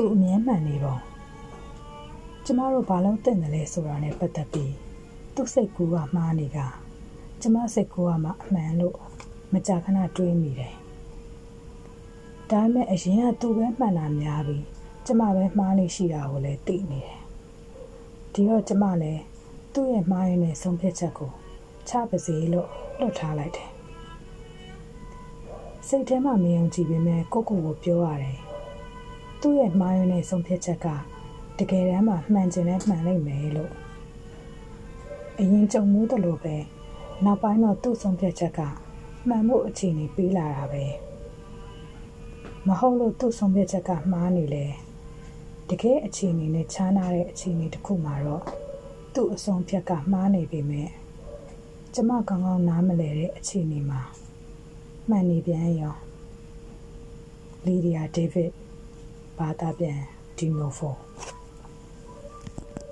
သူအမြဲမှန်နေပုံကျမတို့ဘာလို့တင်တယ်လဲဆိုတာနဲ့ပတ်သက်ပြီးသူ့စိတ်ကူးကမှားနေကကျမစိတ်ကူးကမှအမှန်လို့မကြာခဏတွေးမိတယ်ဒါပေမဲ့အရင်ကသူပဲမှန်တာများပြီးကျမပဲမှားနေရှိတာကိုလည်းသိနေတယ်ဒီတော့ကျမလည်းသူ့ရဲ့မှားရင်းနဲ့ဆုံးဖြတ်ချက်ကိုချပါစေလို့လွတ်ထားလိုက်တယ်စိတ်ထဲမှာမယုံကြည်ပေမဲ့ကိုကိုကိုပြောရတယ် သူ့ရဲ့မှားယွင်းတဲ့ဆုံးဖြတ်ချက်ကတကယ်တမ်းမှမှန်ကျင်နဲ့မှန်လိမ့်မယ်လို့အရင်ကြုံမှုတလို့ပဲနောက်ပိုင်းတော့သူ့ဆုံးဖြတ်ချက်ကမှန်မှုအခြေအနေပေးလာတာပဲမဟုတ်လို့သူ့ဆုံးဖြတ်ချက်ကမှားနေလေတကယ်အခြေအနေနဲ့ခြားနာတဲ့အခြေအနေတစ်ခုမှာတော့သူ့အဆုံးဖြတ်ကမှားနေပေမဲ့ကျမကောင်းကောင်းနားမလဲတဲ့အခြေအနေမှာမှန်နေပြန်ရောလီဒီယာဒေးဗစ် ဘာသာပြန်ဒီနိုဖို